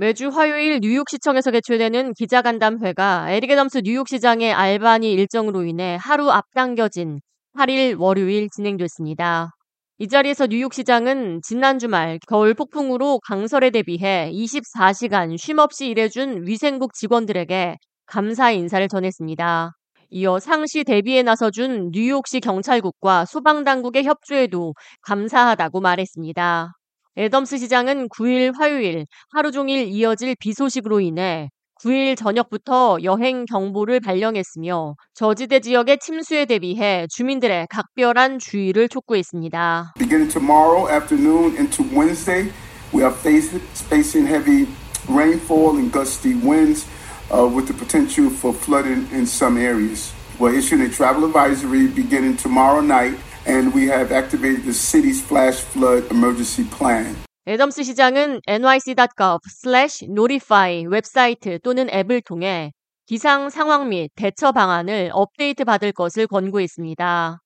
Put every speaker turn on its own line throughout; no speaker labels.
매주 화요일 뉴욕시청에서 개최되는 기자간담회가 에릭 애덤스 뉴욕시장의 알바니 일정으로 인해 하루 앞당겨진 8일 월요일 진행됐습니다. 이 자리에서 뉴욕시장은 지난 주말 겨울 폭풍으로 강설에 대비해 24시간 쉼없이 일해준 위생국 직원들에게 감사 인사를 전했습니다. 이어 상시 대비에 나서준 뉴욕시 경찰국과 소방당국의 협조에도 감사하다고 말했습니다. 애덤스 시장은 9일 화요일 하루 종일 이어질 비 소식으로 인해 9일 저녁부터 여행 경보를 발령했으며 저지대 지역의 침수에 대비해 주민들의 각별한 주의를 촉구했습니다.
Beginning tomorrow afternoon into Wednesday, we are facing heavy rainfall and gusty winds uh, with the potential for flooding in some areas. We're issuing a travel advisory beginning tomorrow night, and we have activated the city's flash flood emergency plan.
애덤스 시장은 nyc.gov/notify 웹사이트 또는 앱을 통해 기상 상황 및 대처 방안을 업데이트 받을 것을 권고했습니다.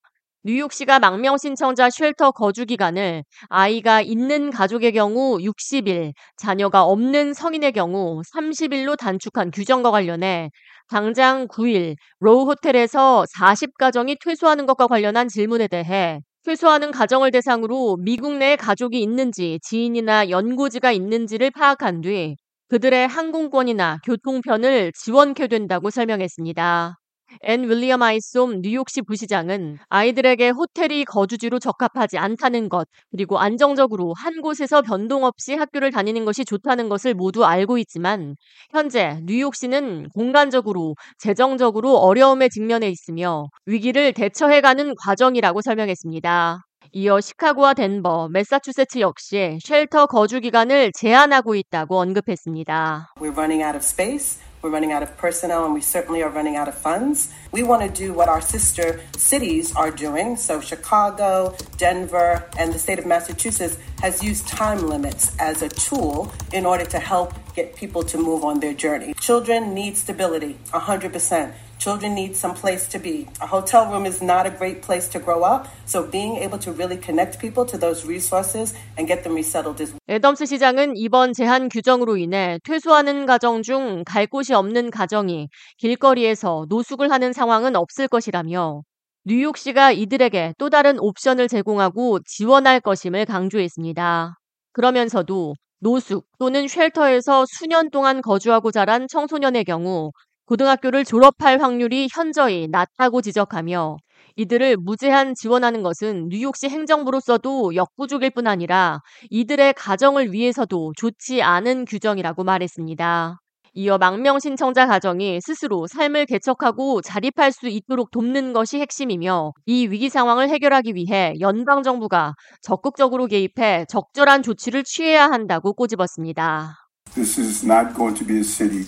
뉴욕시가 망명 신청자 쉘터 거주 기간을 아이가 있는 가족의 경우 60일, 자녀가 없는 성인의 경우 30일로 단축한 규정과 관련해 당장 9일 로우 호텔에서 40가정이 퇴소하는 것과 관련한 질문에 대해 퇴소하는 가정을 대상으로 미국 내에 가족이 있는지 지인이나 연고지가 있는지를 파악한 뒤 그들의 항공권이나 교통편을 지원하게 된다고 설명했습니다. 앤 윌리엄 아이솜 뉴욕시 부시장은 아이들에게 호텔이 거주지로 적합하지 않다는 것, 그리고 안정적으로 한 곳에서 변동 없이 학교를 다니는 것이 좋다는 것을 모두 알고 있지만 현재 뉴욕시는 공간적으로, 재정적으로 어려움에 직면해 있으며 위기를 대처해가는 과정이라고 설명했습니다. 이어 시카고와 덴버, 매사추세츠 역시 쉘터 거주 기간을 제한하고 있다고 언급했습니다.
We're running out of space. We're running out of personnel and we certainly are running out of funds. We want to do what our sister cities are doing. So, Chicago, Denver, and the state of Massachusetts has used time limits as a tool in order to help get people to move on their journey. Children need stability, 100%. Children need some place to be. A hotel room is not a great place to grow up, so being able to really connect people to those resources and get them resettled is
애덤스 시장은 이번 제한 규정으로 인해 퇴소하는 가정 중 갈 곳이 없는 가정이 길거리에서 노숙을 하는 상황은 없을 것이라며 뉴욕시가 이들에게 또 다른 옵션을 제공하고 지원할 것임을 강조했습니다. 그러면서도 노숙 또는 쉘터에서 수년 동안 거주하고 자란 청소년의 경우 고등학교를 졸업할 확률이 현저히 낮다고 지적하며 이들을 무제한 지원하는 것은 뉴욕시 행정부로서도 역부족일 뿐 아니라 이들의 가정을 위해서도 좋지 않은 규정이라고 말했습니다. 이어 망명 신청자 가정이 스스로 삶을 개척하고 자립할 수 있도록 돕는 것이 핵심이며 이 위기 상황을 해결하기 위해 연방 정부가 적극적으로 개입해 적절한 조치를 취해야 한다고 꼬집었습니다.
This is not going to be a city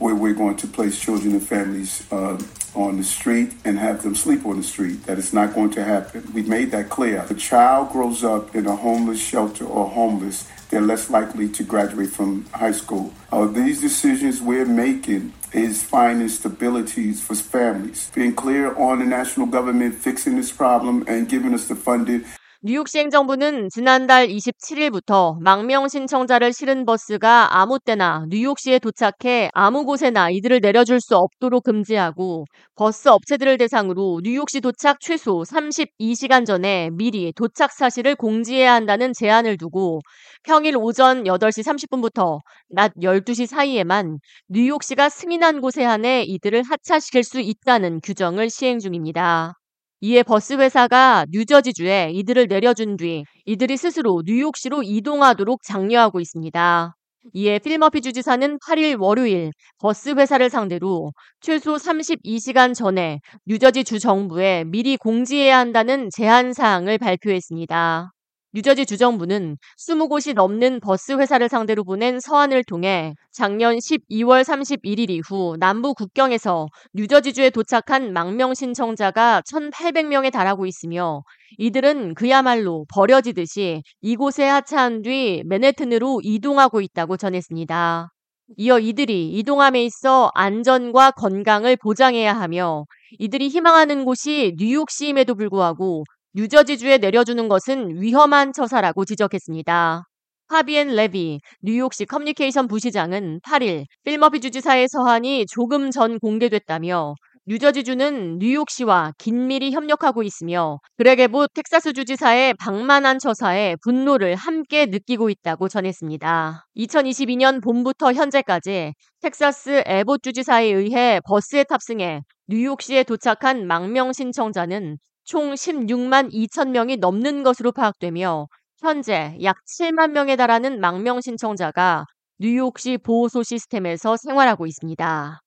where we're going to place children and families uh, on the street and have them sleep on the street. That is not going to happen. We made that clear. If a child grows up in a homeless shelter or homeless, they're less likely to graduate from high school. Uh, these decisions we're making is finding stabilities for families, being clear on the national government fixing this problem and giving us the funding.
뉴욕시 행정부는 지난달 27일부터 망명 신청자를 실은 버스가 아무 때나 뉴욕시에 도착해 아무 곳에나 이들을 내려줄 수 없도록 금지하고 버스 업체들을 대상으로 뉴욕시 도착 최소 32시간 전에 미리 도착 사실을 공지해야 한다는 제한을 두고 평일 오전 8시 30분부터 낮 12시 사이에만 뉴욕시가 승인한 곳에 한해 이들을 하차시킬 수 있다는 규정을 시행 중입니다. 이에 버스 회사가 뉴저지주에 이들을 내려준 뒤 이들이 스스로 뉴욕시로 이동하도록 장려하고 있습니다. 이에 필 머피 주지사는 8일 월요일 버스 회사를 상대로 최소 32시간 전에 뉴저지 주 정부에 미리 공지해야 한다는 제한 사항을 발표했습니다. 뉴저지 주정부는 20곳이 넘는 버스 회사를 상대로 보낸 서한을 통해 작년 12월 31일 이후 남부 국경에서 뉴저지주에 도착한 망명 신청자가 1,800명에 달하고 있으며 이들은 그야말로 버려지듯이 이곳에 하차한 뒤 맨해튼으로 이동하고 있다고 전했습니다. 이어 이들이 이동함에 있어 안전과 건강을 보장해야 하며 이들이 희망하는 곳이 뉴욕시임에도 불구하고 뉴저지주에 내려주는 것은 위험한 처사라고 지적했습니다. 파비엔 레비 뉴욕시 커뮤니케이션 부시장은 8일 필머피 주지사의 서한이 조금 전 공개됐다며 뉴저지주는 뉴욕시와 긴밀히 협력하고 있으며 그레게부 텍사스 주지사의 방만한 처사에 분노를 함께 느끼고 있다고 전했습니다. 2022년 봄부터 현재까지 텍사스 에봇 주지사에 의해 버스에 탑승해 뉴욕시에 도착한 망명 신청자는 총 16만 2천 명이 넘는 것으로 파악되며 현재 약 7만 명에 달하는 망명 신청자가 뉴욕시 보호소 시스템에서 생활하고 있습니다.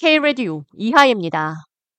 K-Radio 이하입니다.